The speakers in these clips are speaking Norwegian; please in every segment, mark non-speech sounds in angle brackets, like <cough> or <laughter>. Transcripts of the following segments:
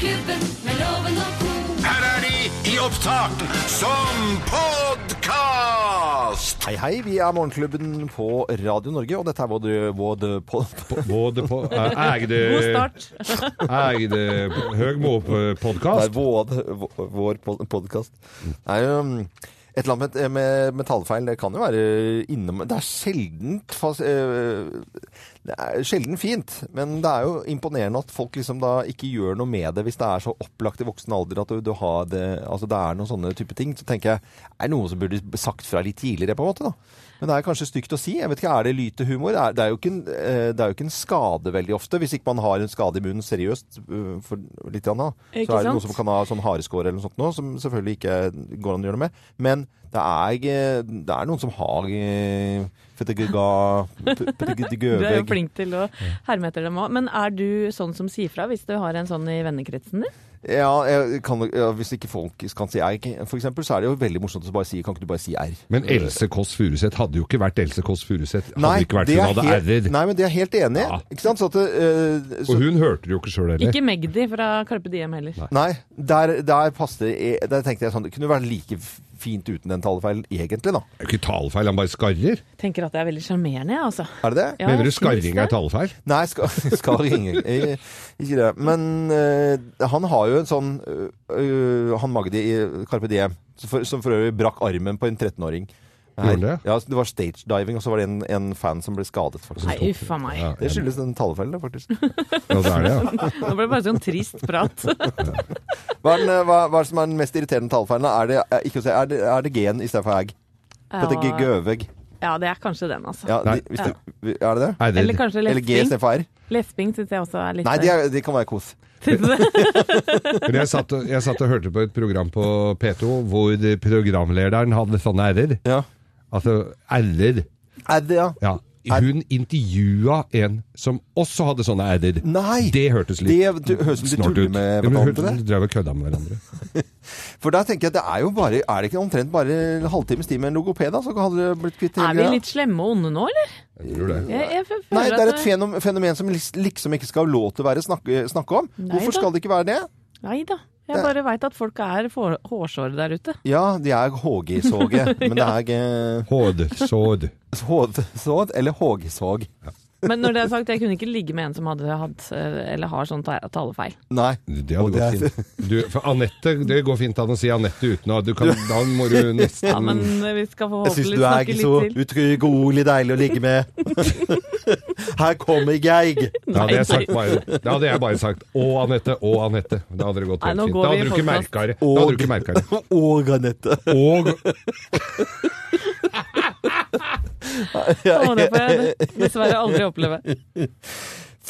Morgenklubben med loven og ko. Her er de i opptak som podkast! Hei, hei, vi er Morgenklubben på Radio Norge, og dette er vår, vår på, Både på Egde God start. <laughs> Egde det Høgmo-podkast. vår, vår podkast. Det jo um, et eller annet med, med, med tallfeil. Det kan jo være innom Det er sjeldent fast, eh, Det er sjelden fint, men det er jo imponerende at folk liksom da ikke gjør noe med det hvis det er så opplagt i voksen alder at du, du har det Altså det er noen sånne type ting. Så tenker jeg er det noe som burde sagt fra litt tidligere, på en måte, da. Men det er kanskje stygt å si. Jeg vet ikke, Er det lytehumor? Er- Det er, jo ikke en, eh, det er jo ikke en skade veldig ofte, hvis ikke man har en skade i munnen seriøst. eh, For litt. Ikke Så er det noen noe som kan ha sånn hareskår eller noe sånt nå, som selvfølgelig ikke går an å gjøre noe med. Men det er, det er noen som har eh, Du er jo flink til å herme etter dem òg. Men er du sånn som sier fra hvis du har en sånn i vennekretsen din? Ja, jeg kan, ja, hvis ikke folk kan si R, for eksempel, så er det jo veldig morsomt å bare si Kan ikke du bare si R? Men Else Kåss Furuseth hadde jo ikke vært Else Kåss Furuseth. Hadde Nei, ikke vært det hun er hadde helt- r-er. Nei, men det er helt enig. Ja. Ikke sant? Så at, uh, så, Og hun hørte det jo ikke sjøl heller. Ikke Magdi fra Carpe Diem heller. Nei, der, der passer Der tenkte jeg sånn Det kunne vært like fint uten den talefeilen, egentlig, da. Det er jo ikke talefeil, han bare skarrer. Tenker at det er veldig sjarmerende, jeg, altså. Er det det? Ja, Mener du skarring er talefeil? Nei, skal, <laughs> skarring. Eh, Ikke det. Men uh, han har jo en sånn uh, Han Magdi i Carpe Diem, som for, som for øvrig brakk armen på en 13-åring. Gjorde det? Ja, det var stage diving, og så var det en, en fan som ble skadet, faktisk. Nei, uffa meg. Ja, Det skyldes den talefeilen, faktisk. Ja, det er det, ja. <laughs> Nå ble det bare sånn trist prat. Hva er, den, eh, hva, hva er det som er den mest irriterende talefeilen? da? Er det, eh, ikke å si, er det, er det gen istedenfor ag? Ja. Dette gøvegg. ja, det er kanskje den, altså. Ja, de, hvis det, er det det? Er det Eller kanskje Eller G lesping. istedenfor R? Lesping syns jeg også er litt Nei, det, er, det kan være kos. <laughs> <laughs> Men jeg satt, og- jeg satt og hørte på et program på P2 hvor programlederen hadde sånne r-er. Ja. Altså r-er. Er ja? Ja. Hun intervjua en som også hadde sånne r-er. Nei! Det hørtes litt Det høres ut snålt ut. med Ja, det. de drev og kødda med hverandre. <laughs> For der tenker jeg at det er jo bare Er det ikke omtrent bare en halvtimes tid med en logoped, da? Så hadde det blitt kvitt Er vi litt slemme og onde nå, eller? Jeg tror det. Jeg, jeg Nei, det er et fenomen, fenomen som liksom ikke skal ha lov til å være snakke, snakke om. Nei Hvorfor da. skal det ikke være det? Nei da. Jeg Det- bare veit at folk er hårsåre der ute. Ja, de er HG-såge, men det er ikke Hådsåd. <laughs> Hårsåd, eller HG-såg. Men når det er sagt, jeg kunne ikke ligge med en som hadde hatt eh, eller har sånn talefeil. Nei. Det hadde det gått er- fint. <laughs> Du, for Anette, det går fint an å si Anette uten å du kan Da må du <laughs> nesten Ja, men vi skal Jeg syns du er ikke litt så til. utrolig deilig å ligge med. <laughs> Her kommer jeg. Da hadde, jeg sagt bare, da hadde jeg bare sagt 'Å, Anette', 'Å, Anette'. Da hadde det gått helt fint. Da hadde du ikke merka det. Og Anette. Og <laughs> Å, det får jeg dessverre aldri oppleve.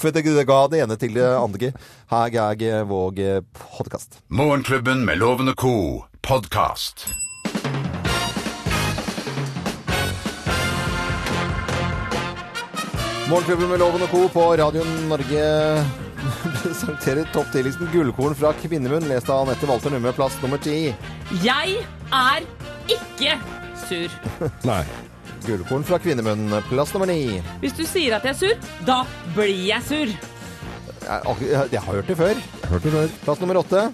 For det ga det ene til det andre. Her er jeg våg podkast. Morgenklubben med Lovende og co. podkast. Morgenklubben med Loven og Co. på Radio Norge <laughs> presenterer topp 10-listen Gullkorn fra kvinnemunn, lest av Anette Walter Numme, plass nummer ti. Jeg er ikke sur. <laughs> Nei. Gullkorn fra kvinnemunnen, plass nummer ni. Hvis du sier at jeg er sur, da blir jeg sur. Jeg, jeg, jeg har hørt det før. Hørt det før? Plass nummer åtte.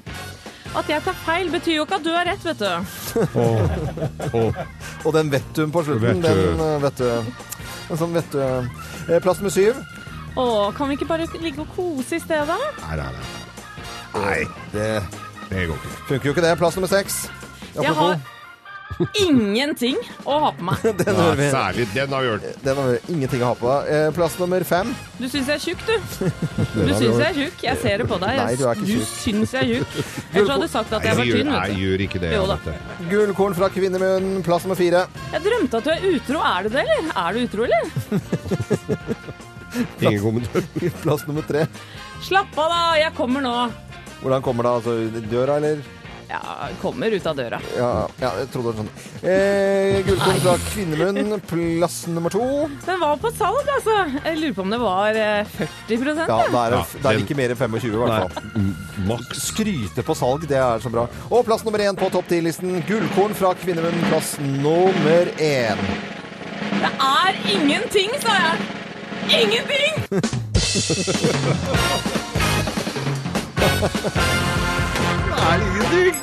At jeg tar feil, betyr jo ikke at du har rett, vet du. Oh. Oh. Og den vet du på slutten. Vet du. Den eh, vet du. En sånn vet du. Eh, Plass nummer syv. Å, kan vi ikke bare ligge og kose i stedet? Nei, nei, nei. Nei, det Det går ikke. funker jo ikke det. Plass nummer seks. Jeg har ingenting å ha på meg. <laughs> Den har vi. særlig den har vi hørt. Den har vi ingenting å ha på. Eh, Plass nummer fem. Du syns jeg er tjukk, du. <laughs> Du syns jeg er tjukk. Jeg ser det på deg. Nei, du er ikke tjukk. syns jeg er tjukk. Ellers hadde du sagt at jeg var gjør, tynn. jeg vet du. gjør ikke det. Jo da. Anette. Gullkorn fra kvinnemunn, plass nummer fire. Jeg drømte at du er utro. Er du det, eller? Er du utro, eller? <laughs> Ingen kommentar. Plass nummer tre. Slapp av, da. Jeg kommer nå. Hvordan kommer det? Altså døra, eller? Ja, kommer ut av døra. Ja, ja jeg trodde det var sånn. Eh, Gullkorn fra kvinnemunn, plass nummer to. Den var på salg, altså. Jeg lurer på om det var eh, 40 Ja, da er det, Ja, er det den- ikke mer enn 25, i hvert fall. Maks. Skryte på salg, det er så bra. Og plass nummer én på topp ti-listen. Gullkorn fra kvinnemunn, plass nummer én. Det er ingenting, sa jeg. Ingenting! <laughs> ingenting!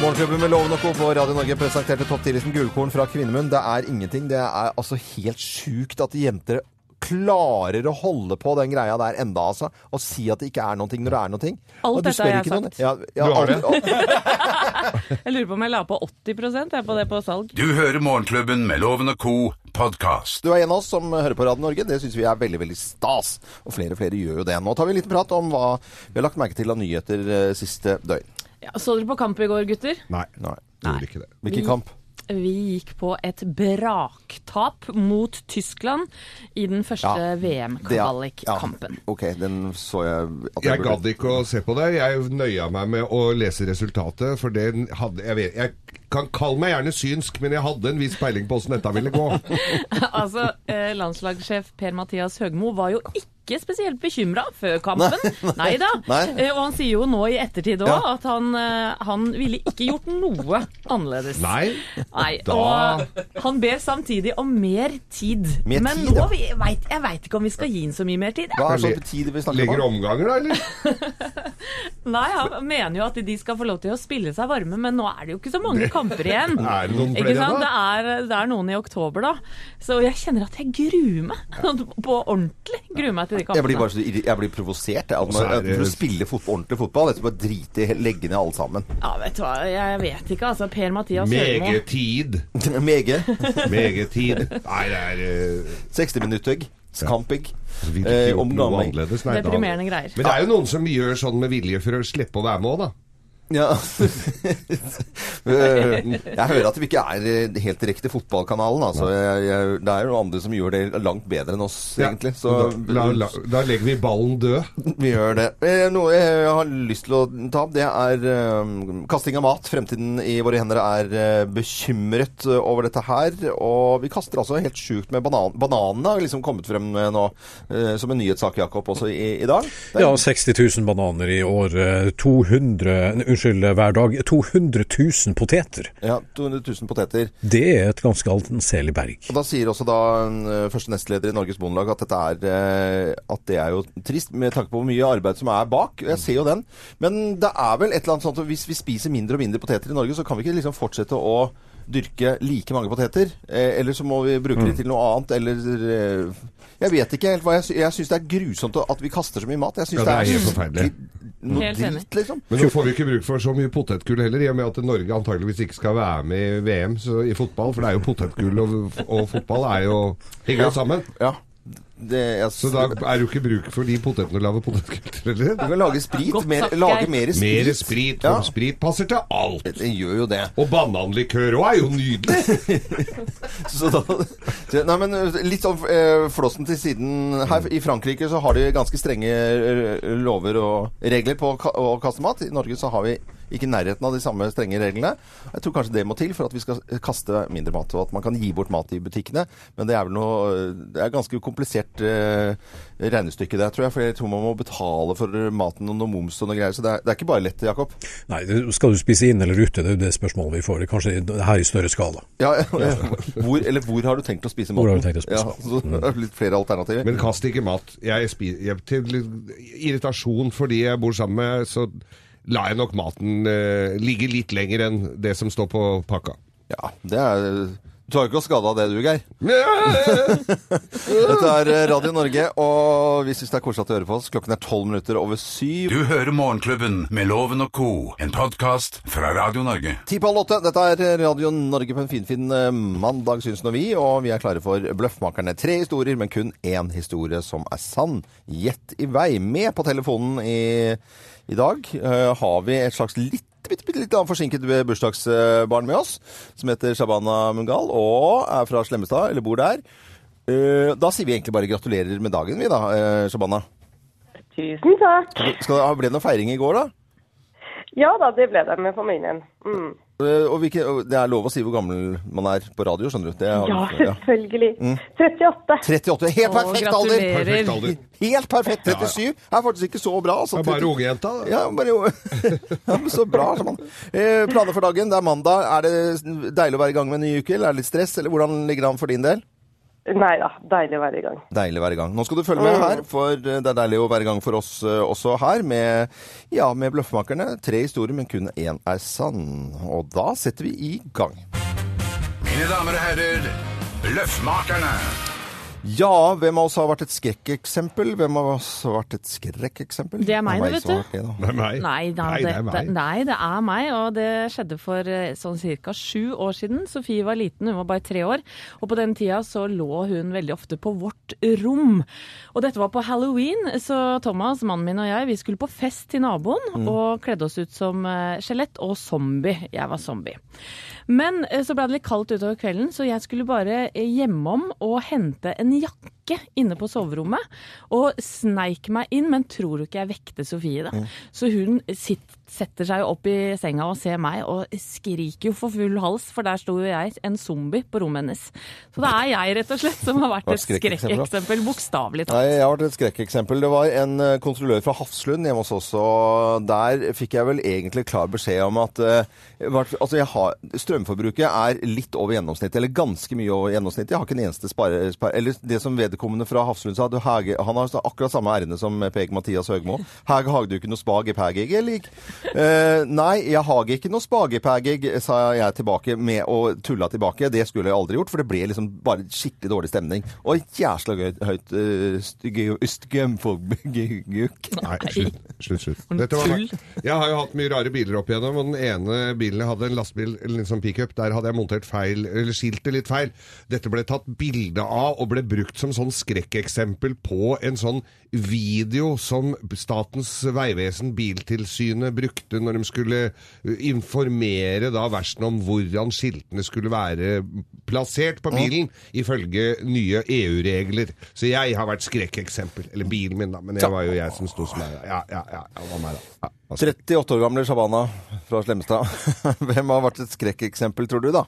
Morgenklubben med Loven og Co. på Radio Norge presenterte topp 10-listen Gullkorn fra Kvinnemunn. Det er ingenting. Det er altså helt sjukt at jenter klarer å holde på den greia der enda, altså. Og si at det ikke er noe når det er noe. Alt dette har jeg sagt. Ja, ja, Du har det. <laughs> Jeg lurer på om jeg la på 80 jeg på det på salg. Du hører Morgenklubben med Loven og Co. podkast. Du er en av oss som hører på Radio Norge. Det syns vi er veldig veldig stas. Og flere og flere gjør jo det. Nå tar vi en liten prat om hva vi har lagt merke til av nyheter eh, siste døgn. Ja, så dere på kamp i går, gutter? Nei, Nei. gjorde ikke det. Hvilken Vi- kamp? Vi gikk på et braktap mot Tyskland i den første Ja, VM-kvalikkampen. Ja, ok, den så jeg at Jeg burde- gadd ikke å se på det. Jeg nøya meg med å lese resultatet, for det hadde Jeg vet Jeg kan kalle meg gjerne synsk, men jeg hadde en viss peiling på åssen dette ville gå. <laughs> altså, eh, landslagssjef Per-Mathias Høgmo var jo ikke spesielt bekymra før kampen. Nei <laughs> da. Nei. Eh, og han sier jo nå i ettertid òg Ja. at han, eh, han ville ikke gjort noe annerledes. Nei. Nei, Da- Og han ber samtidig om mer tid. Mer Men tid, nå ja. vet, jeg veit ikke om vi skal gi ham så mye mer tid. jeg. Hva er så tid vi snakker Legger om? omganger, da, eller? <laughs> Nei, Han mener jo at de skal få lov til å spille seg varme, men nå er det jo ikke så mange kamper igjen. <laughs> Er det noen Ikke flere sant? Det er, det er noen i oktober, da. Så jeg kjenner at jeg gruer meg. På ordentlig gruer meg til de Jeg blir bare så jeg blir provosert. jeg. når, For å spille fot ordentlig fotball, jeg skal bare drite i legge ned alle sammen. Ja, vet du hva, jeg vet ikke. Altså, Per-Mathias Høgmo Megetid. Mege. <laughs> Megetid. <laughs> Nei, det er uh... 60 minutter. Skampig. Ja. Eh, da- Deprimerende greier. Men det er jo noen som gjør sånn med vilje for å slippe å være med òg, da. Ja. <laughs> Jeg hører at vi ikke er helt direkte fotballkanalen. Altså. Jeg, jeg, det er jo andre som gjør det langt bedre enn oss, egentlig. Så da, la, la, da legger vi ballen død. <laughs> vi gjør det. Eh, Noe jeg har lyst til å ta opp, det er um, kasting av mat. Fremtiden i våre hender er eh, bekymret over dette her. Og vi kaster altså helt sjukt med banan. Bananene har liksom kommet frem nå uh, som en nyhetssak, Jakob, også i, i dag. Er- Ja, 60 000 bananer i år. eh, 200, nei, unnskyld, hver dag. 200 000 poteter. ja 200 000 poteter. Det er et ganske anselig berg. Og Da sier også da eh, første nestleder i Norges Bondelag at, er, eh, at det er jo trist, med tanke på hvor mye arbeid som er bak. Jeg ser jo den. Men det er vel et eller annet sånt at hvis vi spiser mindre og mindre poteter i Norge, så kan vi ikke liksom fortsette å dyrke like mange poteter. Eh, eller så må vi bruke Mm. det til noe annet, eller eh, Jeg vet ikke helt hva jeg syns. Jeg syns det er grusomt at vi kaster så mye mat. Jeg synes Ja, det er helt forferdelig. Noe dritt, liksom. Men nå får vi ikke bruk for så mye potetgull heller, i og med at Norge antageligvis ikke skal være med i VM så, i fotball. For det er jo potetgull og, og fotball er jo henger jo sammen. Ja. Det, jeg, Så da er det jo ikke bruk for de potetene å lage potetgull til Du kan lage sprit. Godt Mer, lage mer sprit. Mer sprit, for Ja. sprit passer til alt. Det gjør jo det. Og bananlikør òg er jo nydelig! <laughs> Så da, nei, men litt sånn eh, flossen til siden. Her i Frankrike så har de ganske strenge eh, lover og regler på å kaste mat. I Norge så har vi ikke i nærheten av de samme strenge reglene. Jeg tror kanskje det må til for at vi skal kaste mindre mat, og at man kan gi bort mat i butikkene. Men det er vel noe Det er ganske komplisert eh, regnestykke der, tror jeg. For jeg tror man må betale for maten og noe moms og noe greier. Så det er, det er ikke bare lett, Jakob. Nei, skal du spise inn eller ute? Det er jo det spørsmålet vi får. Det er Kanskje her i større skala. Ja, <laughs> hvor, eller hvor har du tenkt å spise maten? Hvor har du tenkt å spise Ja, så <laughs> det er litt flere alternativer. Men kast ikke mat. Jeg spiser jeg, til irritasjon for de jeg bor sammen med, så lar jeg nok maten eh, ligge litt lenger enn det som står på pakka. Ja, det er Du tar jo ikke skade av det du, Geir. <laughs> Dette <laughs> er eh, Radio Norge, og vi syns det er koselig at du hører på oss. Klokken er tolv minutter over syv. Du hører Morgenklubben med Loven og Co. En podkast fra Radio Norge. Ti på halv åtte. Dette er Radio Norge på en finfin eh, mandag, syns nå vi. Og vi er klare for Bløffmakerne. Tre historier, men kun én historie som er sann. Gjett i vei. Med på telefonen i, i dag eh, har vi et slags litt bitte, bitte litt forsinket bursdagsbarn med oss, som heter Shabana Mungal, og er fra Slemmestad, eller bor der. Eh, Da sier vi egentlig bare gratulerer med dagen, vi da, eh, Shabana. Tusen takk. Skal, ble det noe feiring i går, da? Ja da, det ble det med familien. Mm. Eh, Og hvilke, det er lov å si hvor gammel man er på radio, skjønner du. Det er, Ja, selvfølgelig. 38. 38. Helt Å, perfekt alder! Perfekt alder. Helt perfekt. 37 er faktisk ikke så bra. Altså. Det er bare ungjenta. da. Ja, bare jo. <laughs> ja, men så bra. Man. Eh, planer for dagen. Det er mandag. Er det deilig å være i gang med en ny uke, eller er det litt stress? Eller hvordan ligger det an for din del? Nei da, deilig å være i gang. Deilig å være i gang. Nå skal du følge med her, for det er deilig å være i gang for oss eh, også her med, ja, med Bløffmakerne. Tre historier, men kun én er sann. Og da setter vi i gang. Mine damer og herrer, Bløffmakerne. Ja, hvem av oss har vært et skrekkeksempel? Hvem av oss har vært et skrekkeksempel? Det er meg, Det vet du. det. Det er meg. Nei, da, Nei, det er meg. nei, det er meg, og det skjedde for eh, sånn ca. sju år siden. Sofie var liten, hun var bare tre år, og på den tida så lå hun veldig ofte på vårt rom. Og dette var på halloween, så Thomas, mannen min og jeg, vi skulle på fest til naboen Mm. og kledde oss ut som eh, skjelett og zombie. Jeg var zombie. Men eh, så ble det litt kaldt utover kvelden, så jeg skulle bare hjemom og hente en jakke inne på soverommet. Og sneik meg inn, men tror du ikke jeg vekte Sofie da? Så hun sitt, setter seg opp i senga og ser meg, og skriker jo for full hals, for der sto jo jeg, en zombie, på rommet hennes. Så det er jeg, rett og slett, som har vært et skrekkeksempel, bokstavelig talt. Nei, jeg har vært et skrekkeksempel. Det var en eh, kontrollør fra Hafslund hjemme hos oss, og der fikk jeg vel egentlig klar beskjed om at eh, altså har, strømforbruket er litt over gjennomsnittet, eller ganske mye over gjennomsnittet. Jeg har ikke en eneste spare... spare eller det som vedkommende fra Hafslund sa, du, Hage, han har akkurat samme ærende som Peg Mathias Høgmo. Hage, har du ikke noe spagepageg, eller? Eh, nei, jeg har ikke noe spagepageg, sa jeg tilbake med å tulla tilbake. Det skulle jeg aldri gjort, for det ble liksom bare skikkelig dårlig stemning. Og jæsla gøy, høyt uh, stygge <laughs> Nei, slutt. slutt, slutt. Dette var meg. Jeg har jo hatt mye rare biler opp igjennom, og den ene bilen jeg hadde, en lastebil, en sånn pickup, der hadde jeg montert feil, eller skiltet litt feil. Dette ble tatt bilde av og ble brukt som sånn skrekkeksempel på en sånn video som Statens vegvesen, Biltilsynet, brukte når de skulle informere da versen om hvordan skiltene skulle være plassert på bilen, ifølge nye EU-regler. Så jeg har vært skrekkeksempel. Eller bilen min, da. Men det var jo jeg som sto som meg. Ja, ja, ja. Det var meg, da. Ja, 38 år gamle Shabana fra Slemmestad. <laughs> Hvem har vært et skrekkeksempel, tror du, da?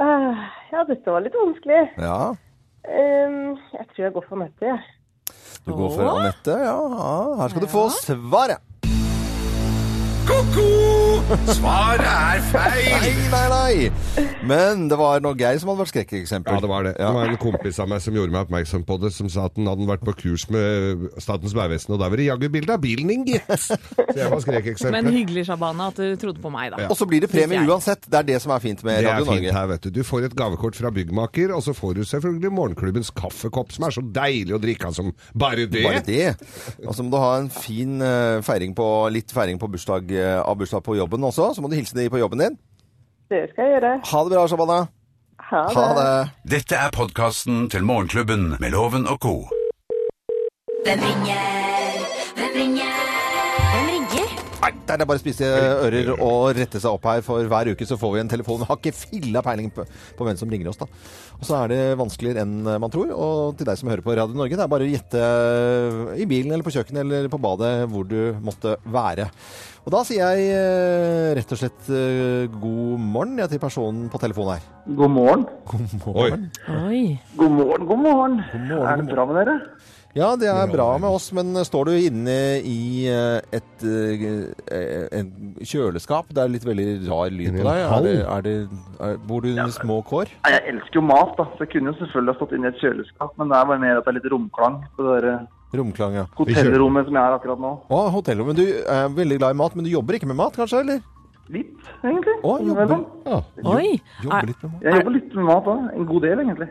Eh, ja, dette var litt vanskelig. Ja, Ehm, jeg tror jeg går for Anette, jeg. du går for Anette. Ja, ja, her skal du få svaret. Ko-ko! Svaret er feil! Nei, nei, nei. Men det var nå Geir som hadde vært skrekkeksempel. Ja, det var det. Det var en kompis av meg som gjorde meg oppmerksom på det, som sa at han hadde vært på kurs med Statens vegvesen, og der var det jaggu bilde av bilen din, gitt! Så jeg var Men hyggelig, Shabana, at du trodde på meg, da. Og så blir det premie uansett. Det er det som er fint med Radio Norge. Det er fint her, vet du. Du får et gavekort fra byggmaker, og så får du selvfølgelig morgenklubbens kaffekopp, som er så deilig å drikke av som bare det. Bare det. Og så må du ha en fin eh, feiring på, litt feiring på bursdag, eh, av bursdag på jobben også. Så må du hilse de på jobben din. Det skal jeg gjøre. Ha det bra, Shabana. Ha det. Ha det. Dette er podkasten til Morgenklubben med Loven og co. Hvem ringer? Nei, det er bare å spise ører og rette seg opp her, for hver uke så får vi en telefon. Vi har ikke filla peiling på, på hvem som ringer oss, da. Og så er det vanskeligere enn man tror. Og til deg som hører på Radio Norge, det er bare å gjette i bilen eller på kjøkkenet eller på badet hvor du måtte være. Og da sier jeg eh, rett og slett eh, god morgen ja, til personen på telefonen her. God morgen. God morgen. Oi. God morgen, god morgen. morgen, er det bra med dere? Ja, det er bra med oss, men står du inne i et, et eh, kjøleskap? Det er litt veldig rar lyd på deg. Er det, er det, er, bor du under små kår? Jeg elsker jo mat, da, så jeg kunne jo selvfølgelig ha stått inne i et kjøleskap, men det er bare mer at det er litt romklang på det der eh, Romklang, ja. hotellrommet som jeg er akkurat nå. Å, hotellrommet. Du er veldig glad i mat, men du jobber ikke med mat, kanskje? eller? Litt, egentlig. Å, jobber. Ja. Jobber Er, litt med mat. Jeg jobber litt med mat òg. en god del egentlig.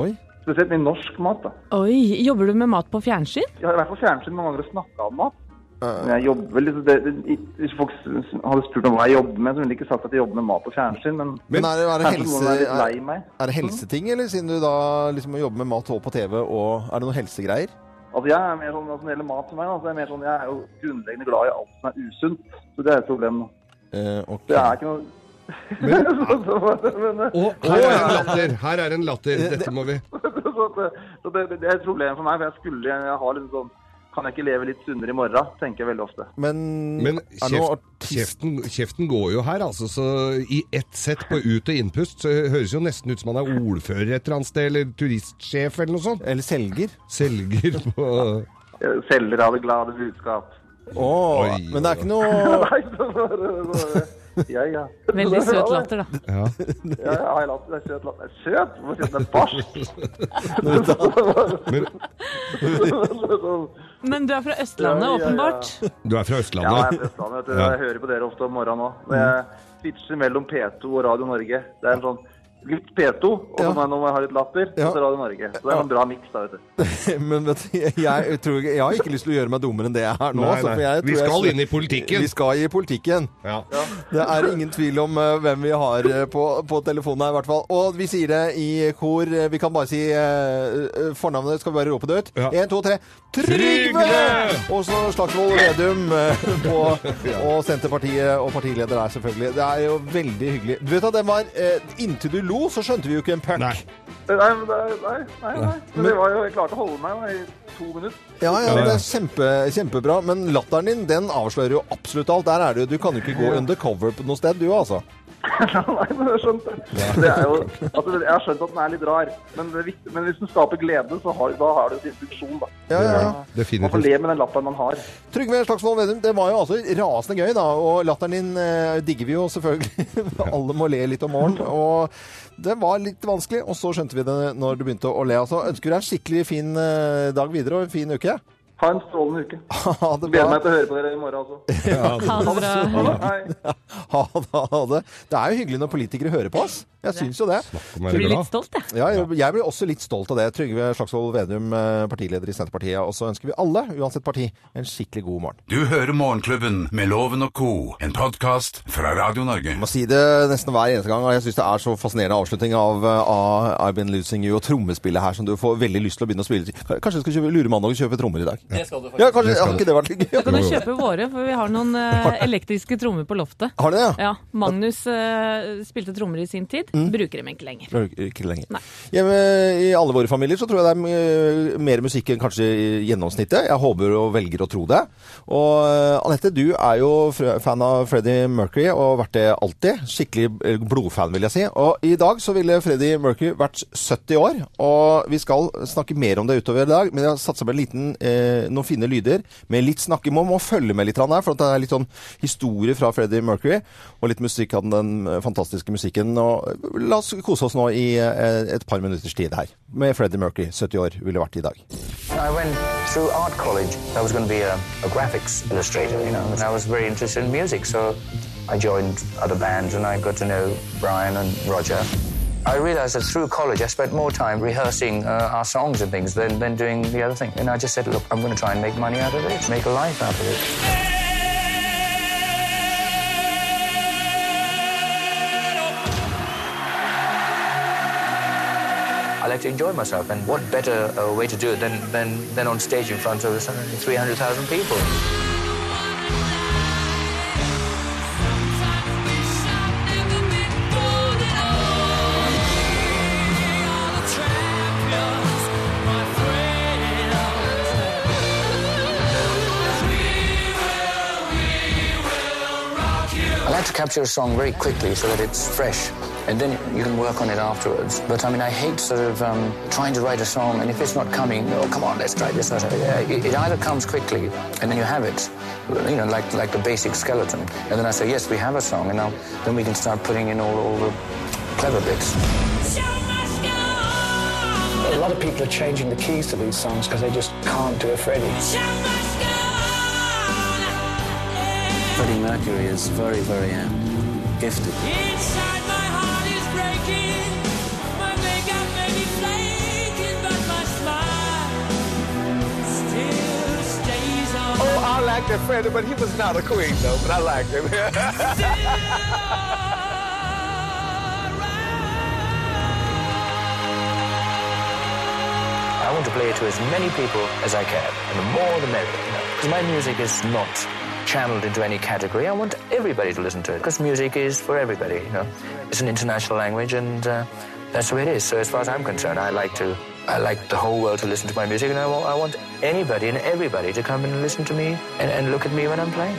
Oi. Spesielt med norsk mat da. oi. Jobber du med mat på fjernsyn? Jeg har i hvert fall fjernsyn mange ganger snakke om mat. Men jeg jobber liksom, det, det, hvis folk hadde spurt om hva jeg jobber med, så ville de ikke sagt at jeg jobber med mat på fjernsyn, men, Men er det, er, det helse, er er, er det helseting, eller siden du da liksom jobber med mat og på TV, og er det noen helsegreier? Altså jeg er mer sånn, altså, Når det gjelder mat for meg, da, så er jeg mer sånn, jeg er jo grunnleggende glad i alt som er usunt. Så det er et problem. Eh, ok. Det er ikke noe Men- <laughs> så, Og her er en latter! Her er en latter. Dette må vi <laughs> så, det, det er et problem for meg, for jeg skulle jeg har liksom sånn Kan jeg ikke leve litt sunnere i morgen? Tenker jeg veldig ofte. Men, Men kjeft, kjeften, kjeften går jo her, altså. Så i ett sett på ut- og innpust så høres jo nesten ut som han er ordfører et eller annet sted, eller turistsjef eller noe sånt. Eller selger? Selger på <laughs> Selger av det glade budskap. Å, Oi, men det er ikke noe Ja, ja. Veldig <laughs> søt latter, da. Ja. Ja, ja, jeg latter. Det er søt latter. Søt? Hvorfor sier du det er barsk? Men du er fra Østlandet, Ja, ja, ja. åpenbart. Du er fra Østlandet? Ja, jeg er fra Østlandet. Jeg hører på dere ofte om morgenen òg. Jeg switcher mellom P2 og Radio Norge. Det er en sånn litt P2, og Ja. må jeg- nå må jeg ha litt latter, Ja. Radio Norge. Så det er en bra miks, da, vet du. <laughs> Men vet du, jeg, tror, jeg har ikke lyst til å gjøre meg dummere enn det jeg er nå. Nei, nei. for jeg Vi jeg- skal inn i politikken. Vi skal i politikken. Ja. Det er ingen tvil om uh, hvem vi har uh, på, på telefonen her, i hvert fall. Og vi sier det i kor. Eh, Vi kan bare si uh, fornavnet. Skal vi bare rope det ut? Ja. Én, to, tre. Trygve! Trygve! Og så Slagsvold Vedum <laughs> på, og Senterpartiet og partileder der, selvfølgelig. Det er jo veldig hyggelig. Du vet at det var Inntil du lo, så skjønte vi jo ikke en puck. Nei. Nei, nei, nei, nei. Men det var jo, jeg klarte å holde meg da, i to minutter. Ja, ja, det er kjempe, kjempebra. Men latteren din, den avslører jo absolutt alt. Der er det jo, Du kan jo ikke gå undercover på noe sted, du altså. <laughs> Nei, men jeg skjønte det. Det er jo, altså, jeg har skjønt at den er litt rar, men, det viktig, men hvis den skaper glede, så har, da har det sin funksjon, da. Ja, ja, ja. Man får le med den latteren man har. Trygve Slagsvold Vedum, det var jo altså rasende gøy, da. Og latteren din eh, digger vi jo selvfølgelig. <laughs> Alle må le litt om morgenen. Og det var litt vanskelig, og så skjønte vi det når du begynte å le. Altså, ønsker deg en skikkelig fin eh, dag videre og en fin uke. Ha en strålende uke. <laughs> Ha det Gleder meg til å høre på dere i morgen også. <laughs> Ha det bra. <laughs> Ha det, ha det. Det er jo hyggelig når politikere hører på oss. Jeg syns jo det. Du Jeg blir litt stolt, jeg. Ja, jeg, blir også litt stolt av det. Trygve Slagsvold Vedum, eh, partileder i Senterpartiet. Og så ønsker vi alle, uansett parti, en skikkelig god morgen. Du hører Morgenklubben med Loven og co., en podkast fra Radio Norge. Jeg må si det nesten hver eneste gang, og jeg syns det er så fascinerende avslutning av, uh, av I've Been Losing You og trommespillet her, som du får veldig lyst til å begynne å spille. Kanskje du skal kjøpe, lure mandag og kjøpe trommer i dag? Det skal du faktisk. Ja, kanskje, har ikke det vært litt gøy? Kan du kjøpe våre, for vi har noen eh, elektriske trommer på loftet. Har det, ja? Ja, Magnus eh, spilte trommer i sin tid. Bruker dem ikke lenger. Bruker er Ikke lenger. Nei. Hjemme I alle våre familier så tror jeg det er eh, mer musikk enn kanskje i gjennomsnittet. Jeg håper og velger å tro det. Og eh, Anette, du er jo fan av Freddie Mercury og har vært det alltid. Skikkelig eh, blodfan, vil jeg si. Og i dag så ville Freddie Mercury vært 70 år. Og vi skal snakke mer om det utover i dag, men jeg har satt sammen en liten, eh, noen fine lyder med litt snakking. Man må følge med litt her, for det er litt sånn historie fra Freddie Mercury, og litt musikk av den eh, fantastiske musikken. Og eh, la oss kose oss nå i eh, et par minutters tid her, med Freddie Mercury. 70 år ville vært i dag. I went through art college. I was going to be a, a graphics illustrator, you know, and I was very interested in music, so I joined other bands and I got to know Brian and Roger. I realized that through college I spent more time rehearsing uh, our songs and things than, than doing the other thing. And I just said, look, I'm going to try and make money out of it, make a life out of it. I like to enjoy myself, and what better uh, way to do it than, than, than on stage in front of 300,000 people? Capture a song very quickly so that it's fresh, and then you can work on it afterwards. But I mean, I hate sort of um, trying to write a song, and if it's not coming, oh come on, let's try this. Yeah, It, it either comes quickly, and then you have it, you know, like like the basic skeleton, and then I say, yes, we have a song, and now then we can start putting in all, all the clever bits. A lot of people are changing the keys to these songs because they just can't do a Freddie. Freddie Mercury is very, very um, gifted. Oh, I liked that Freddie, but he was not a queen, though, but I liked him. <laughs> I want to play it to as many people as I can, and the more the merrier. Because my music is not channeled into any category. I want everybody to listen to it because music is for everybody. You know, it's an international language, and uh, that's the way it is. So as far as I'm concerned, I like to. I like the whole world to listen to my music, and I want, I want anybody and everybody to come and listen to me and, and look at me when I'm playing.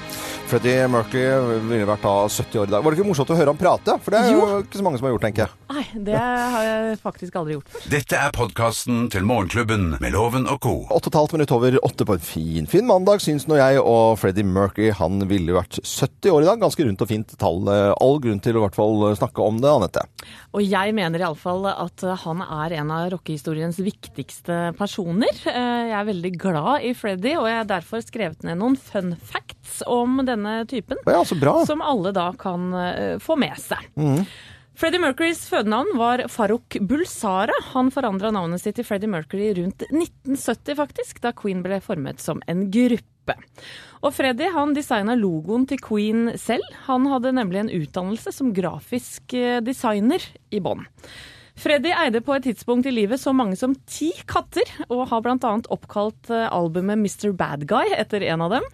<laughs> Freddie Mercury ville vært da 70 år i dag. Var det ikke morsomt å høre ham prate? For det er jo ikke så mange som har gjort, tenker jeg. Nei, det har jeg faktisk aldri gjort før. Dette er podkasten til Morgenklubben med Loven og co. 8,5 minutter over 8 på en fin, fin mandag, syns nå jeg. Og Freddie Mercury han ville vært 70 år i dag. Ganske rundt og fint tall. All grunn til å i hvert fall snakke om det, Anette. Og jeg mener iallfall at han er en av rockehistoriens viktigste personer. Eh, Jeg er veldig glad i Freddie, og jeg har derfor skrevet ned noen fun facts om denne typen. Ja, så bra. Som alle da kan eh, få med seg. Mm. Freddie Mercurys fødenavn var Farouk Bulsara. Han forandra navnet sitt til Freddie Mercury rundt 1970, faktisk, da Queen ble formet som en gruppe. Og Freddie han designa logoen til Queen selv. Han hadde nemlig en utdannelse som grafisk eh, designer i bånn. Freddy eide på et tidspunkt i livet så mange som ti katter, og har bl.a. oppkalt eh, albumet Mr. Bad Guy etter en av dem.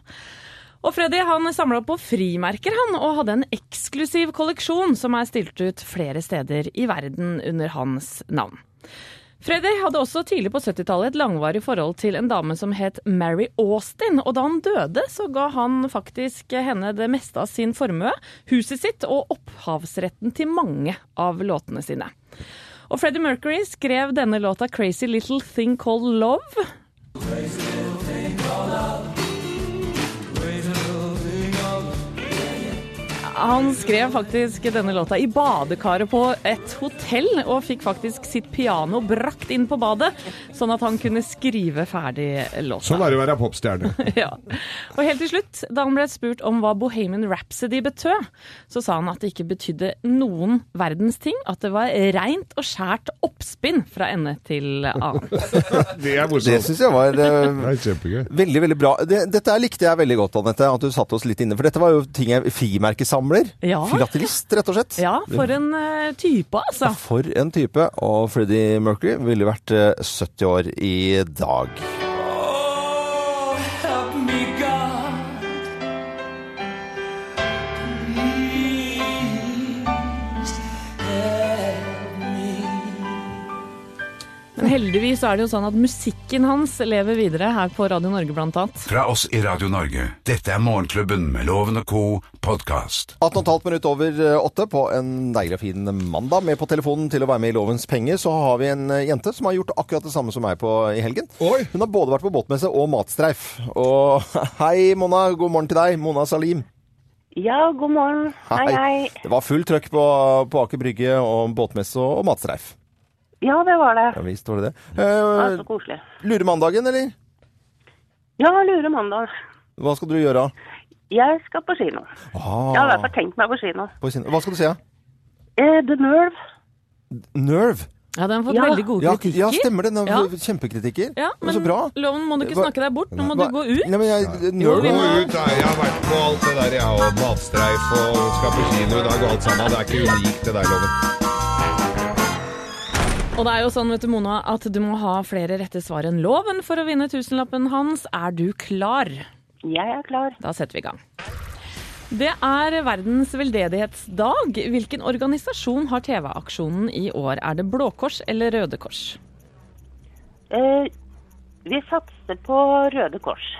Og Freddy han samla på frimerker han, og hadde en eksklusiv kolleksjon som er stilt ut flere steder i verden under hans navn. Freddy hadde også tidlig på 70-tallet et langvarig forhold til en dame som het Mary Austin, og da han døde, så ga han faktisk henne det meste av sin formue, huset sitt og opphavsretten til mange av låtene sine. Og Freddie Mercury skrev denne låta 'Crazy Little Thing Called Love'. Han skrev faktisk denne låta i badekaret på et hotell, og fikk faktisk sitt piano brakt inn på badet, sånn at han kunne skrive ferdig låta. Sånn er det å være popstjerne. <laughs> ja. Og helt til slutt, da han ble spurt om hva Bohemian Rhapsody betød, så sa han at det ikke betydde noen verdens ting, at det var reint og skjært oppspinn fra ende til annen. <laughs> Det er morsomt. Det syns jeg var eh, Det kjempegøy. veldig, veldig bra. Det, dette likte jeg veldig godt, Anette, at du satte oss litt inne. For dette var jo ting jeg Frimerkesamler. Ja. Filatelist, rett og slett. Ja, for en eh, type, altså. For en type. Og Freddie Mercury ville vært eh, 70 år i dag. Heldigvis er det jo sånn at musikken hans lever videre her på Radio Norge, blant annet. Fra oss i Radio Norge. Dette er Morgenklubben med Loven og co. podkast. 18,5 minutt over eh, åtte på en deilig og fin mandag. Med på telefonen til å være med i Lovens penger, så har vi en eh, jente som har gjort akkurat det samme som meg på, i helgen. Hun har både vært på båtmesse og matstreif. Og <laughs> hei, Mona. God morgen til deg. Mona Salim. Ja, god morgen. Hei, hei. Det var full trøkk på, på Aker Brygge og båtmesse og, og matstreif. Ja, det var det. Ja visst var det det. Ja, Eh, så koselig. Lure mandagen, eller? Ja, lure mandag. Hva skal du gjøre? Jeg skal på kino. Ah, Jeg har i hvert fall tenkt meg på kino. på kino. Hva skal du se? Eh, The Nerve. Nerve? Ja, den har fått Ja. veldig gode kritikker. ja, stemmer det. Den Ja. har fått Kjempekritikker. Ja, Men men så bra. Loven må du ikke snakke deg bort. Nå må du gå ut. Nei, men jeg, Jo, vi må- Gå ut, da. Jeg har vært på alt det der, jeg, og matstreif og skal på kino i dag og alt sammen. Det er ikke unikt, det der, Loven. Og det er jo sånn, vet du, Mona, at du må ha flere rette svar enn loven for å vinne tusenlappen hans. Er du klar? Jeg er klar. Da setter vi i gang. Det er verdens veldedighetsdag. Hvilken organisasjon har TV-aksjonen i år? Er det Blå Kors eller Røde Kors? Eh, vi satser på Røde Kors.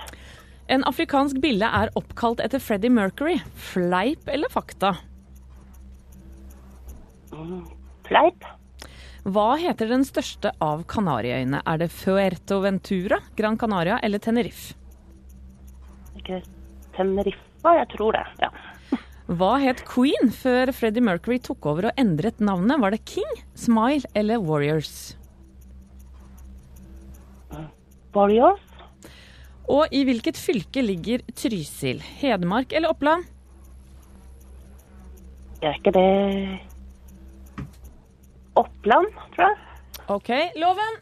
En afrikansk bille er oppkalt etter Freddie Mercury. Fleip eller fakta? Fleip. Hva heter den største av Kanariøyene? Er det Fuerteventura, Gran Canaria eller Tenerife? Ikke Teneriffa, jeg tror det. Ja. <laughs> Hva het Queen før Freddie Mercury tok over og endret navnet? Var det King, Smile eller Warriors? Warriors. Og i hvilket fylke ligger Trysil? Hedmark eller Oppland? Er ikke det Oppland, tror jeg? OK, loven.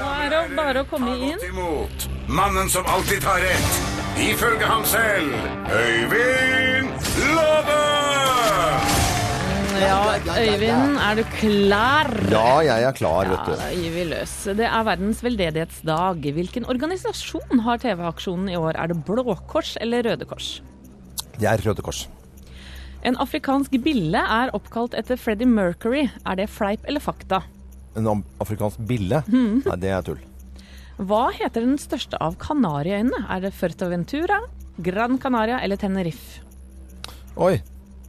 Nå er det bare å komme inn. Imot mannen som alltid tar rett, ifølge ham selv, Øyvind Love! Ja, Øyvind, er du klar? Ja, jeg er klar, vet du. Ja, da gir vi løs. Det er verdens veldedighetsdag. Hvilken organisasjon har TV-aksjonen i år? Er det Blå Kors eller Røde Kors? Det er Røde Kors. En afrikansk bille er oppkalt etter Freddie Mercury. Er det fleip eller fakta? En afrikansk bille? Mm. Nei, det er tull. Hva heter den største av Kanariøyene? Er det Fuerteventura, Gran Canaria eller Tenerife? Oi.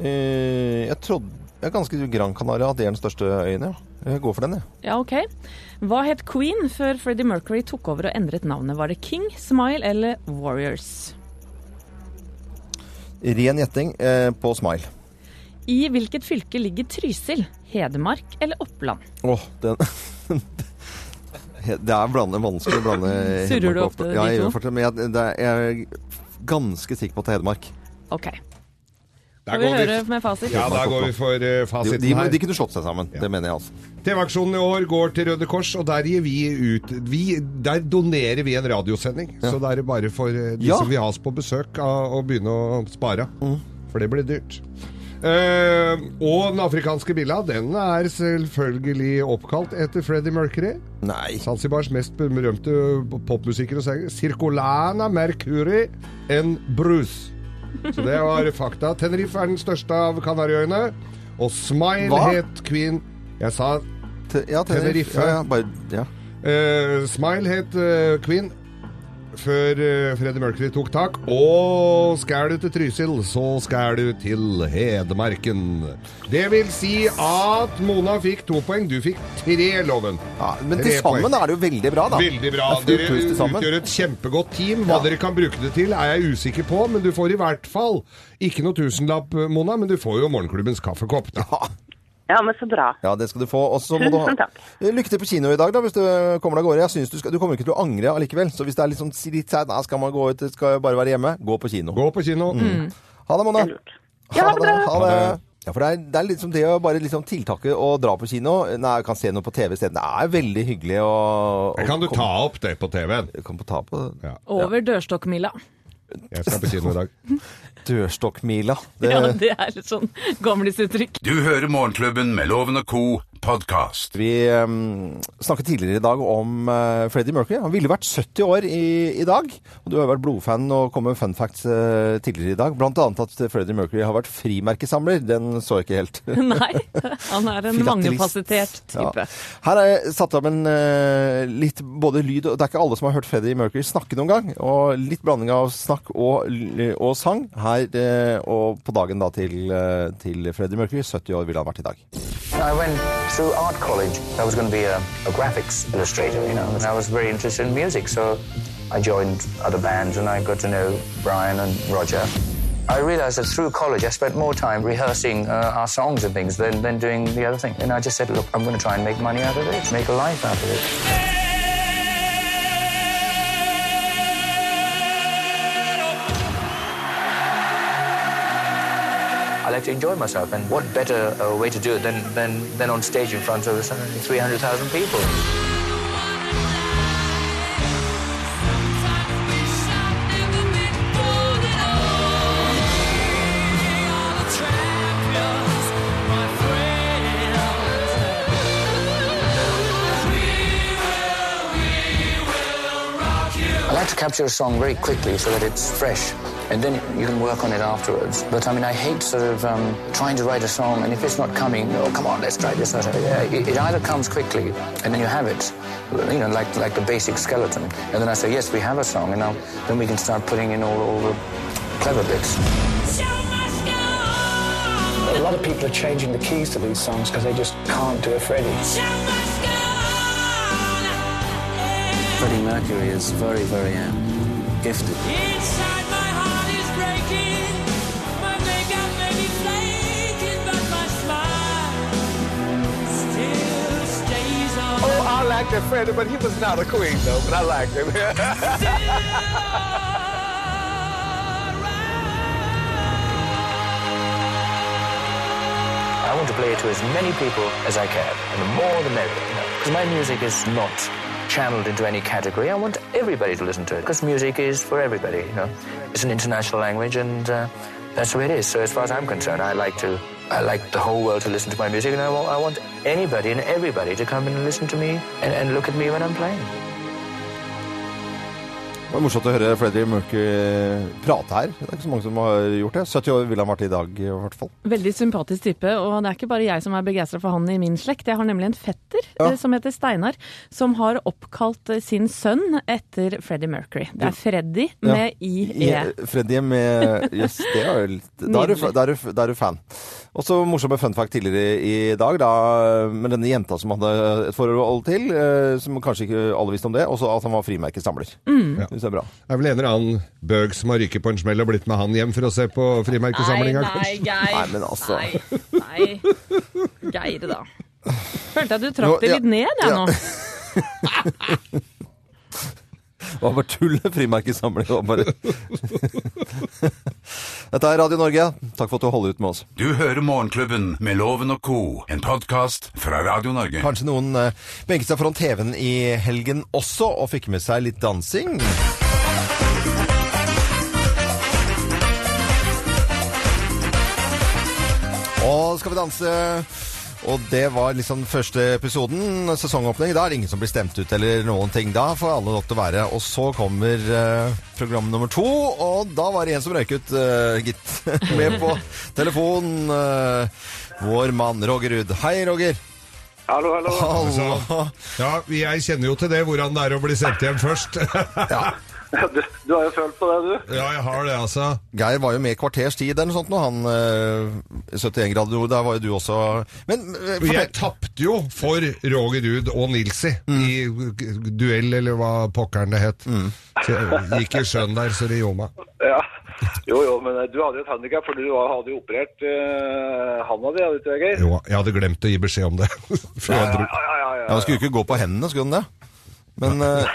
Eh, jeg trodde Jeg er ganske Gran Canaria at det er den største øyen, ja. Jeg går for den, jeg. Ja, OK. Hva het Queen før Freddie Mercury tok over og endret navnet? Var det King, Smile eller Warriors? Ren gjetting eh, på Smile. I hvilket fylke ligger Trysil? Hedmark eller Oppland? Åh, den <laughs> Det er blande, vanskelig å blande <laughs> Surrer du ofte de de Ja, jeg to? gjør fortsatt, men jeg, det er, jeg er ganske sikker på at det er Hedmark. OK. Der går vi- høre med fasit? Ja, da går vi for uh, fasiten de, her. de kunne slått seg sammen. Det mener jeg altså. TV-aksjonen i år går til Røde Kors, og der gir vi ut vi, Der donerer vi en radiosending. Så da er det bare for uh, de Ja. som vil ha oss på besøk, av å begynne å spare. Mm. For det blir dyrt. Uh, og den afrikanske billa, den er selvfølgelig oppkalt etter Freddie Mercury. Nei. Zanzibars mest berømte popmusiker og sanger. Circolana Mercury en Bruce. Så det var fakta. Tenerife er den største av Kanariøyene. Og Smile Hva? het Queen Jeg sa Te, ja, Tenerife. Ja, ja, bare, ja. Uh, Smile het uh, Queen før eh, Freddie Mercury tok tak. Og skal du til Trysil, så skal du til Hedmarken. Det vil si at Mona fikk to poeng, du fikk tre, Loven. Ja, men til sammen er det jo veldig bra, da. Veldig bra. Er Dere utgjør et kjempegodt team. Hva Ja. dere kan bruke det til, er jeg usikker på, men du får i hvert fall ikke noe tusenlapp, Mona, men du får jo morgenklubbens kaffekopp. Da. Ja, men så bra. Ja, det skal du få. Også må du Tusen takk. Lykke til på kino i dag, da, hvis du kommer deg av gårde. Jeg synes du, skal, du kommer ikke til å angre allikevel. Så hvis det er litt sånn litt seint, skal man gå ut, skal jeg bare være hjemme, gå på kino. Gå på kino. Mm. Ha det, Mona. Ja, ha det bra. Ha det. Ja, for det er, det er liksom det å bare liksom tiltaket å dra på kino. Nei, jeg kan se noe på TV isteden. Det er veldig hyggelig å, å Kan du ta opp det på TV-en? Kan på ta på Ja. Over dørstokkmila. Jeg skal på kino i dag. <laughs> Dørstokkmila. Det, Ja, det er litt sånn gamlisuttrykk. Du hører Morgenklubben med Loven og Co. podkast. Vi um, snakket tidligere i dag om uh, Freddie Mercury. Han ville vært 70 år i, i dag. Og du har vært blodfan og kom med fun facts uh, tidligere i dag. Blant annet at Freddie Mercury har vært frimerkesamler. Den så jeg ikke helt. <laughs> Nei, han er en <laughs> mangefasettert type. Ja. Her er jeg satt opp en uh, litt både lyd og Det er ikke alle som har hørt Freddie Mercury snakke noen gang. Og litt blanding av snakk og, og sang her uh, og på dagen da til, uh, til Freddie Mercury. 70 år ville han vært i dag. I went through art college. I was going to be a, a graphics illustrator, you know, and I was very interested in music, so I joined other bands and I got to know Brian and Roger. I realized that through college I spent more time rehearsing uh, our songs and things than, than doing the other thing. And I just said, look, I'm going to try and make money out of it, make a life out of it. Like to enjoy myself, and what better uh, way to do it than, than, than on stage in front of uh, 300,000 people? I like to capture a song very quickly so that it's fresh, and then you can work on it afterwards. But I mean, I hate sort of um, trying to write a song, and if it's not coming, oh, come on, let's try this. Let's try that." Yeah, it, it either comes quickly, and then you have it, you know, like like the basic skeleton, and then I say, yes, we have a song, and now then we can start putting in all, all the clever bits. A lot of people are changing the keys to these songs because they just can't do a Freddie. Freddie Mercury is very, very um, gifted. Oh, liked Freddie, but he was not a queen, though. But I liked him. <laughs> I want to play it to as many people as I can, and the more the merrier. You know? Because my music is not channeled into any category. I want everybody to listen to it because music is for everybody. You know, it's an international language, and uh, that's the way it is. So as far as I'm concerned, I like to. I like the whole world to listen to my music, and I want, I want anybody and everybody to come and listen to me and, and look at me when I'm playing. Det var morsomt å høre Freddie Mercury prate her. Det er ikke så mange som har gjort det. 70 år ville han vært i dag, i hvert fall. Veldig sympatisk type, og det er ikke bare jeg som er begeistra for han i min slekt. Jeg har nemlig en fetter Ja. eh, som heter Steinar, som har oppkalt eh, sin sønn etter Freddie Mercury. Det er Freddy Ja. med IE. Freddy Freddie med Jøss, det er jo litt Da er du, da er du, da er du fan. Og så morsomme fun fact tidligere i dag, da, med denne jenta som hadde et forhold til, eh, som kanskje ikke alle visste om det, og så at han var frimerkesamler. Mm. Ja. Synes det er bra. Det er vel en eller annen bøg som har ryket på en smell og blitt med han hjem for å se på frimerkesamlinga, Nei, nei. Geir. Nei, men altså. Nei, nei. Geir, da. Følte jeg at du trakk det ja, litt ned, jeg ja. nå. Det <laughs> var bare tull, frimerkesamling. Det bare Dette er Radio Norge. Takk for at du holder ut med oss. Du hører Morgenklubben med Loven og co., en podkast fra Radio Norge. Kanskje noen eh, benket seg foran TV-en i helgen også, og fikk med seg litt dansing. Og skal vi danse og det var liksom første episoden, sesongåpning. Da er det ingen som blir stemt ut eller noen ting. Da får alle lov til å være. Og så kommer eh, program nummer to, og da var det en som røyk ut, eh, gitt. <laughs> Med på telefon. eh, vår mann Roger Ruud. Hei, Roger. Hallo, hallo. Hallo. Ja, jeg kjenner jo til det, hvordan det er å bli sendt hjem først. Du, du har jo følt på det, du. Ja, jeg har det, altså. Geir var jo med i kvarters tid eller noe sånt, når han eh, 71 grader nord. Der var jo du også Men eh, Og jeg tapte jo for Roger Ruud og Nilsi i duell, eller hva pokkeren det het. Så jeg gikk i sjøen der, så det gjorde meg. Ja. Jo, jo, men eh, du hadde jo et handikap, for du hadde jo operert uh, handa di, hadde du ikke det, Geir? Jo, jeg hadde glemt å gi beskjed om det. <laughs> Før jeg dro. Ja, ja, ja, Ja, Han skulle jo ikke gå på hendene, skulle han det? Men uh,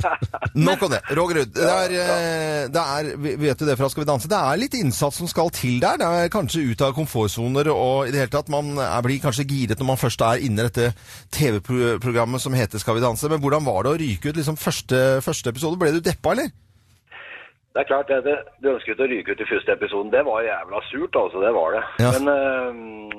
<laughs> nok om det. Roger Ruud, det er, eh, det er Vet du det fra Skal vi danse? Det er litt innsats som skal til der. Det er kanskje ut av komfortsoner og i det hele tatt Man er, blir kanskje giret når man først er inne i dette TV-programmet som heter Skal vi danse. Men hvordan var det å ryke ut liksom første, første episode? Ble du deppa, eller? Det er klart, det, du ønsket å ryke ut i første episoden. Det var jævla surt, altså. Det var det. Ja. Men, eh,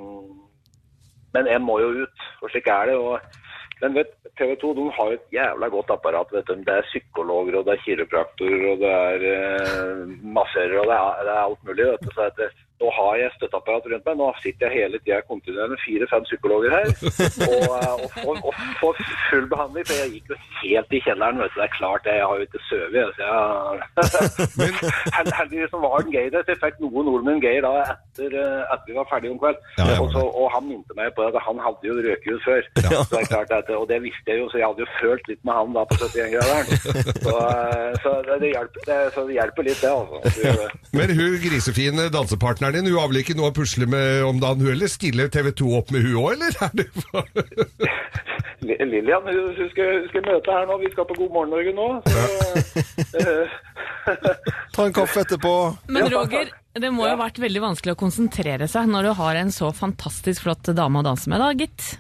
men en må jo ut, og slik er det. Og, men vet, TV 2 de har et jævla godt apparat. vet du. Det er psykologer, og det er kiropraktorer, og det er eh, masserer, og det er, det er alt mulig. vet du. Så det- nå har jeg støtteapparat rundt meg. Nå sitter jeg hele tida kontinuerlig med fire-fem psykologer her og, eh, og, får, og får full behandling. For jeg gikk jo helt i kjelleren. vet du. Det er klart, det. jeg har jo ikke sovet. Så jeg... Men... <laughs> Heldigvis så var den gay der, så jeg fikk med en gay da etter, at vi var ferdige om kveld. Ja, og, så, og han minte meg på at han hadde jo røket ut før. Så det er klart at, og det visste jeg jo, så jeg hadde jo følt litt med han da på 71-graderen. Så, eh, så det, hjelper, det, så det hjelper litt, det, altså. <laughs> Men hun grisefine dansepartneren din, hun har vel ikke noe å pusle med om dagen, hun heller? Stiller TV 2 opp med hun òg, eller? <laughs> Er det Li- Lillian hun, skal, hun skal møte her nå. Vi skal på God morgen Norge nå. Så, eh, <laughs> Ta en kaffe etterpå. Men Roger, det må jo ha vært veldig vanskelig å konsentrere seg når du har en så fantastisk flott dame å danse med, da, gitt?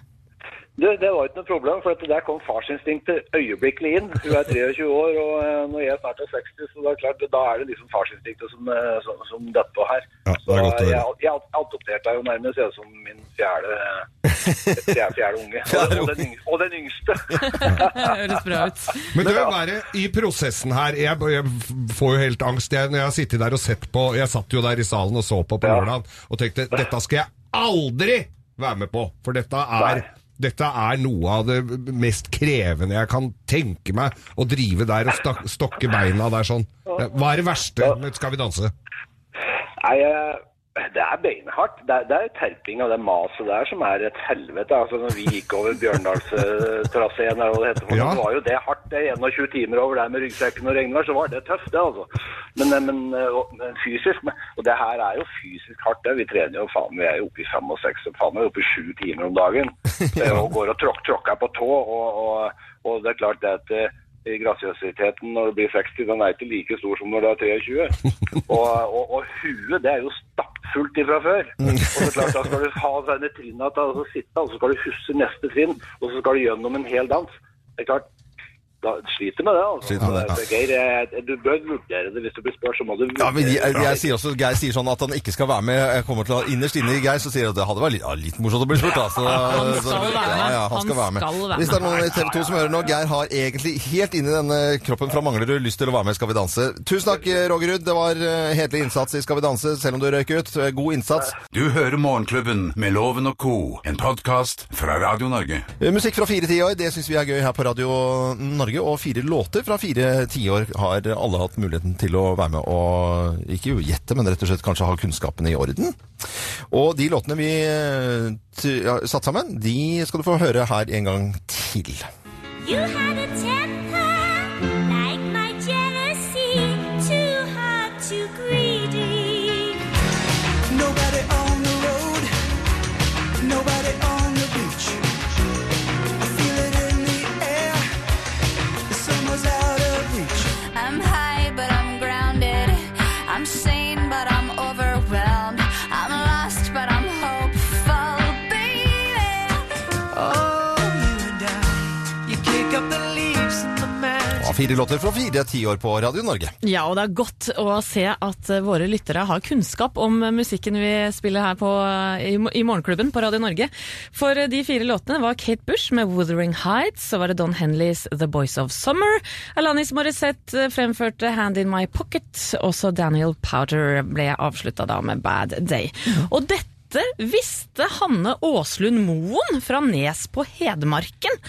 Det, det var ikke noe problem, for der kom farsinstinktet øyeblikkelig inn. Hun er 23 år, og eh, når jeg snart er 60, så det er klart, da er det liksom farsinstinktet som, eh, som, som detter på her. Ja, det er godt å jeg, høre. jeg adopterte deg jo nærmest jeg, som min fjerde, fjerde, fjerde unge. <laughs> Og, og, den, og den yngste. <laughs> Høres bra ut. Men det vil være i prosessen her Jeg, jeg får jo helt angst jeg, når jeg har sittet der og sett på Jeg satt jo der i salen og så på på lørdag og tenkte dette skal jeg aldri være med på. For dette er, dette er noe av det mest krevende jeg kan tenke meg. Å drive der og stokke beina der sånn. Hva er det verste med Skal vi danse? Nei, det er beinhardt. Det er, det er terping av det maset der som er et helvete. Altså, når vi gikk over Bjørndalstraseen, eller hva det heter, Ja. så var jo det hardt. Det er 21 timer over der med ryggsekken og regnvær, så var det tøft, det, altså. Men, eh, men, eh, og- men fysisk men- Og det her er jo fysisk hardt, det. Vi trener jo faen, vi er jo oppe i fem og seks, faen meg oppe i sju timer om dagen. <laughs> Og går og tråk, tråkker på tå, og, og, og det er klart det at eh, grasiøsiteten når du blir 60, den er ikke like stor som når du er 23. <laughs> Og, og, og huet, det er jo stappfullt ifra før. Og det er klart, da skal du ha denne trinna til å sitte, og så skal du huske neste trinn, og så skal du gjennom en hel dans. Det er klart, da sliter med det. altså. Sliter med det, ja. Så, Geir, du bør vurdere det. Hvis du blir spurt, så må du Ja, men jeg, jeg sier også, Geir sier sånn at han ikke skal være med. Jeg kommer til å, Innerst inne i Geir så sier han at det hadde vært litt, ja, litt morsomt å bli spurt. Da. Så, Han skal så- være med. Ja, ja, han, skal være med. skal være Hvis det er noen i TV 2 som hører nå, Geir har egentlig helt inni denne kroppen fra Manglerud lyst til å være med i Skal vi danse. Tusen takk, Rogerud. Det var eh, hederlig innsats i Skal vi danse, selv om du røyk ut. God innsats. Du hører Morgenklubben med Loven og co., en podkast fra Radio Norge. Eh, Musikk fra fire tiår, det syns vi er gøy her på Radio Norge. Og fire låter fra fire tiår har alle hatt muligheten til å være med og ikke gjette, men rett og slett kanskje ha kunnskapen i orden. Og de låtene vi eh, satt sammen, de skal du få høre her en gang til. You had a fire låter fra fire tiår på Radio Norge. Ja, og det er godt å se at eh, våre lyttere har kunnskap om musikken vi spiller her på, eh, i, i Morgenklubben på Radio Norge. For eh, de fire låtene var Kate Bush med Wuthering Heights, så var det Don Henleys The Boys of Summer, Alanis Morissette fremførte Hand in My Pocket, også Daniel Powder ble avslutta da med Bad Day. Og dette visste Hanne Åslund Moen fra Nes på Hedmarken.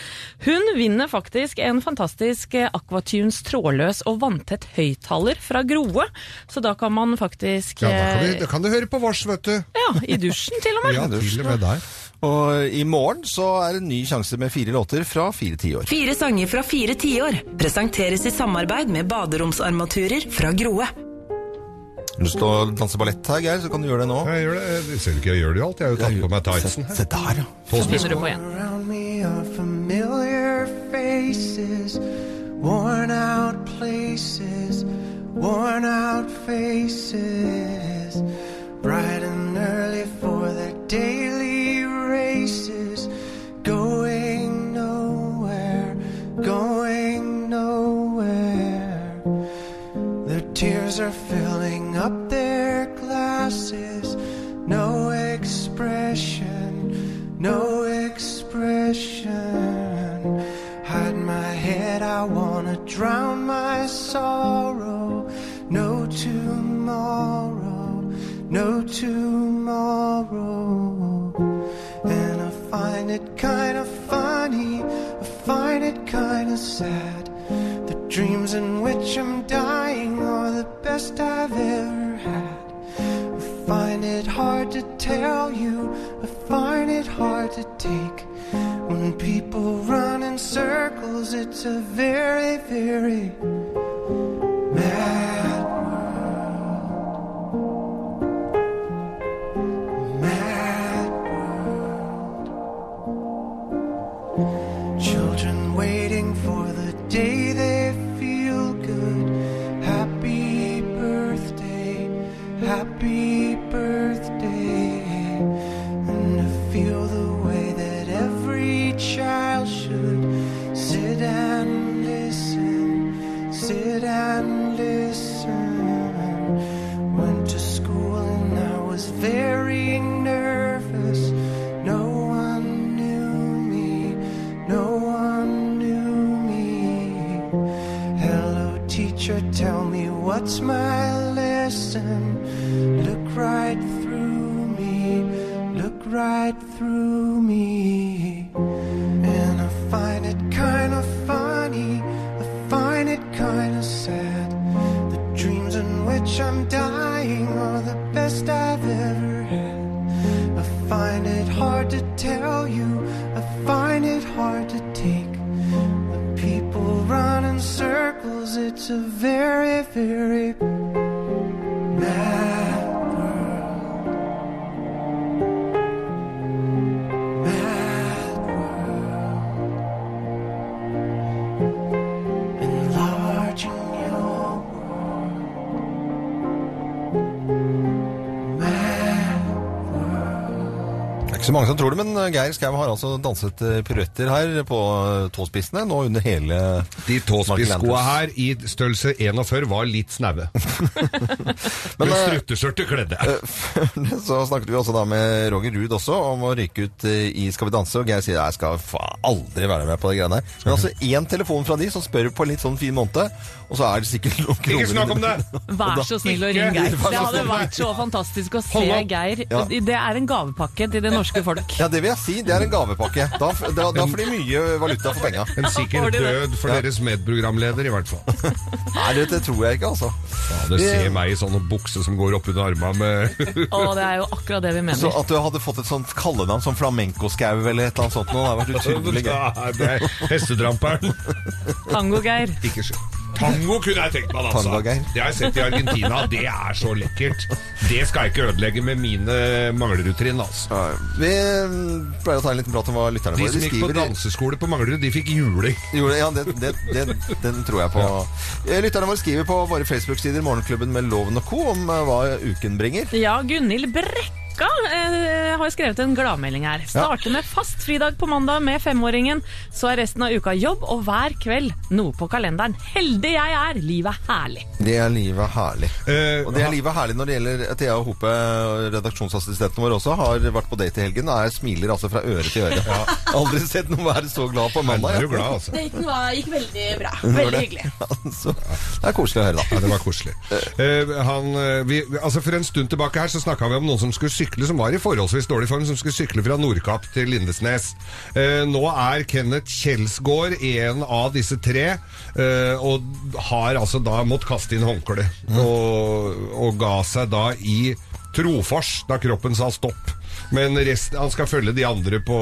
Hun vinner faktisk en fantastisk eh, Aquatunes trådløs og vanntett høyttaler fra Groe. Så da kan man faktisk Ja, da kan, eh, vi, da kan du høre på vårs, vet du. <laughs> Ja, i dusjen til og med. Ja, til og med der. Og i morgen så er det en ny sjanse med fire låter fra fire tiår. Fire sanger fra fire tiår presenteres i samarbeid med baderomsarmaturer fra Groe. Har du lyst til å danse ballett her, Geir, så kan du gjøre det nå. Jeg gjør det. Jeg ser ikke jeg gjør det jo alt. Jeg har jo tatt på meg tightsen her. Se der, ja. Så begynner du på igjen. Around me are familiar faces, worn out places, worn out faces, bright and early for their daily are filling up their glasses. No expression, no expression. Hide my head, I wanna drown my sorrow. No tomorrow, no tomorrow. And I find it kinda funny, I find it kinda sad. The dreams in which I'm dying the best I've ever had. I find it hard to tell you, I find it hard to take. When people run in circles, it's a very, very mad ikke så mange som tror det, men eh, Geir Skau har altså danset eh, piruetter her på eh, tåspissene nå under hele De tåspisskoa her i størrelse 41 var litt snaue. <laughs> Men strutteskjørtet kledde. <laughs> Så snakket vi også da med Roger Ruud også om å ryke ut i Skal vi danse, og Geir sier jeg skal aldri være med på de greiene her. Men altså én telefon fra de som spør på en litt sånn fin måned, og så er det sikkert noen kroner Ikke snakk om det! <laughs> Vær så snill å ringe Geir. Det hadde vært så fantastisk å se Geir. Det er en gavepakke til det norske folk. Ja, det vil jeg si. Det er en gavepakke. Da, da, da får de mye valuta for penga. En sikker død for deres medprogramleder, i hvert fall. <laughs> Nei, det, det tror jeg ikke, altså. Ja, det ser meg i sånne bukser som går opp under armene med <laughs> Å, det er jo akkurat det vi mener. Så at du hadde fått et sånt kallenavn som flamencoskau eller et eller annet sånt, nå, det hadde vært utrolig gøy. Er Hestetramperen. Tango-Geir. Ikke så. Tango kunne jeg tenkt meg altså. Det har jeg sett i Argentina. Det er så lekkert. Det skal jeg ikke ødelegge med mine Manglerud-trinn. Altså. Vi mm, pleier å ta en liten prat om hva lytterne De som gikk på danseskole på Manglerud, de fikk juling. Ja, det, det, det, den tror jeg på. Ja. Lytterne våre skriver på våre Facebook-sider Morgenklubben med Loven og Co. om eh, hva uken bringer. Ja, Gunhild Brekka Jeg har skrevet en gladmelding her. Starter med fast fridag på mandag med femåringen. Så er resten av uka jobb, og hver kveld noe på kalenderen. Heldig jeg er! Livet er herlig. Det er livet herlig. Eh, og det er livet herlig når det gjelder Thea Hope, redaksjonsassistenten vår også, har vært på date i helgen. og er smiler altså fra øre til øre. <laughs> Aldri sett noen være så glad på mandag. er glad, altså. Gikk veldig bra. Veldig hyggelig. <laughs> Altså, det er koselig å høre, da. Ja, det var koselig. Eh, han, eh, vi, altså For en stund tilbake her så snakka vi om noen som skulle sykle, som var i forholdsvis dårlig form, som skulle sykle fra Nordkapp til Lindesnes. Eh, nå er Kenneth Kjelsgaard en av disse tre, eh, og har altså da måttet kaste inn håndkle. Og, og ga seg da i Trofors da kroppen sa stopp. Men resten, han skal følge de andre på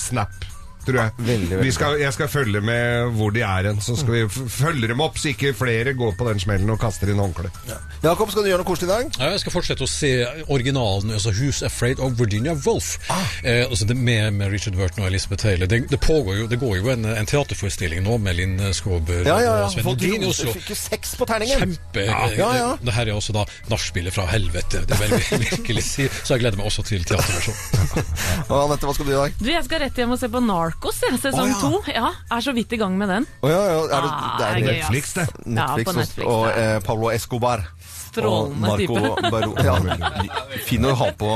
Snap. Tror jeg. veldig Vi skal, jeg skal følge med hvor de er hen. Så skal vi følge dem opp, så ikke flere går på den smellen og kaster inn håndkle. Jakob, skal du gjøre noe koselig i dag? Ja, jeg skal fortsette å se originalen, altså Who's Afraid of Virginia Woolf. Ah. Eh, altså det med, med Richard Burton og Elizabeth Taylor. Det, det, pågår jo, det går jo en, en teaterforestilling nå med Linn Skåber Ja, ja, ja. og Sven Nordin i fikk jo seks på terningen. Kjempe. Ja, ja, ja. Det her er også da nachspielet fra helvete. Det vil jeg virkelig si. Så jeg gleder meg også til teaterversjonen. <laughs> Anette, hva skal du i dag? Du, Jeg skal rett hjem og se på Narkos, ja, sesong Å, ja. to. Ja, er så vidt i gang med den. Å ja, ja, er det, Ah, det er gøy, ass. Netflix, det. Ja, Netflix, på og- Netflix, og eh, Pablo Escobar. Strålende og Marco type. Baro. Ja, fin å ha på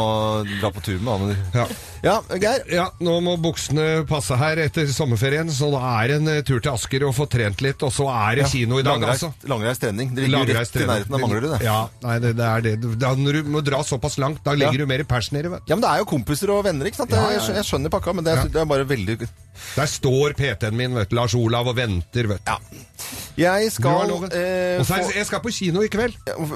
dra på tur med han. Ja. Ja, Geir. Ja, nå må buksene passe her etter sommerferien, så da er det en eh, tur til Asker og få trent litt, og så er det Ja, kino i dag, langreist- altså. Langreist trening. Det ligger Langreist rett i nærheten. Da mangler du det. Ja, nei, det, det er det. Da, når du må dra såpass langt, da ligger Ja. du mer i pers nede. Ja, men det er jo kompiser og venner, ikke sant? Ja. Jeg Jeg skjønner pakka, men det er, det er bare veldig Der står PT-en min, vet du, Lars Olav, og venter, vet du. Jeg skal eh, Og så er jeg skal på kino i kveld.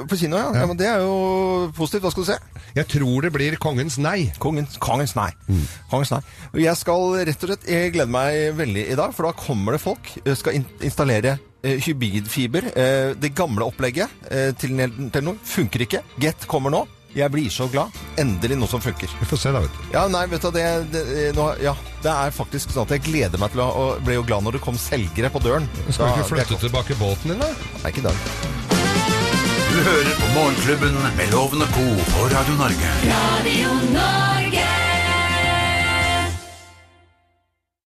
På kino, ja. ja. Men det er jo positivt. Hva skal du se? Jeg tror det blir Kongens nei. Kongens, kongens nei. Mm. Kongens nei. Jeg skal rett og slett Jeg gleder meg veldig i dag, for da kommer det folk. eh, Skal in installere Uh, hybridfiber. Uh, det gamle opplegget uh, til Telenor funker ikke. Get kommer nå. Jeg blir så glad. Endelig noe som funker. Vi får se, da, vet du. Ja, nei, vet du, det, det, nå, ja, det er faktisk sånn at jeg gleder meg til å Og ble jo glad når det kom selgere på døren. Skal du ikke flytte tilbake båten din, da? Nei, ikke i dag. Du hører på Morgenklubben med Loven og Co. på Radio Norge. Radio Norge.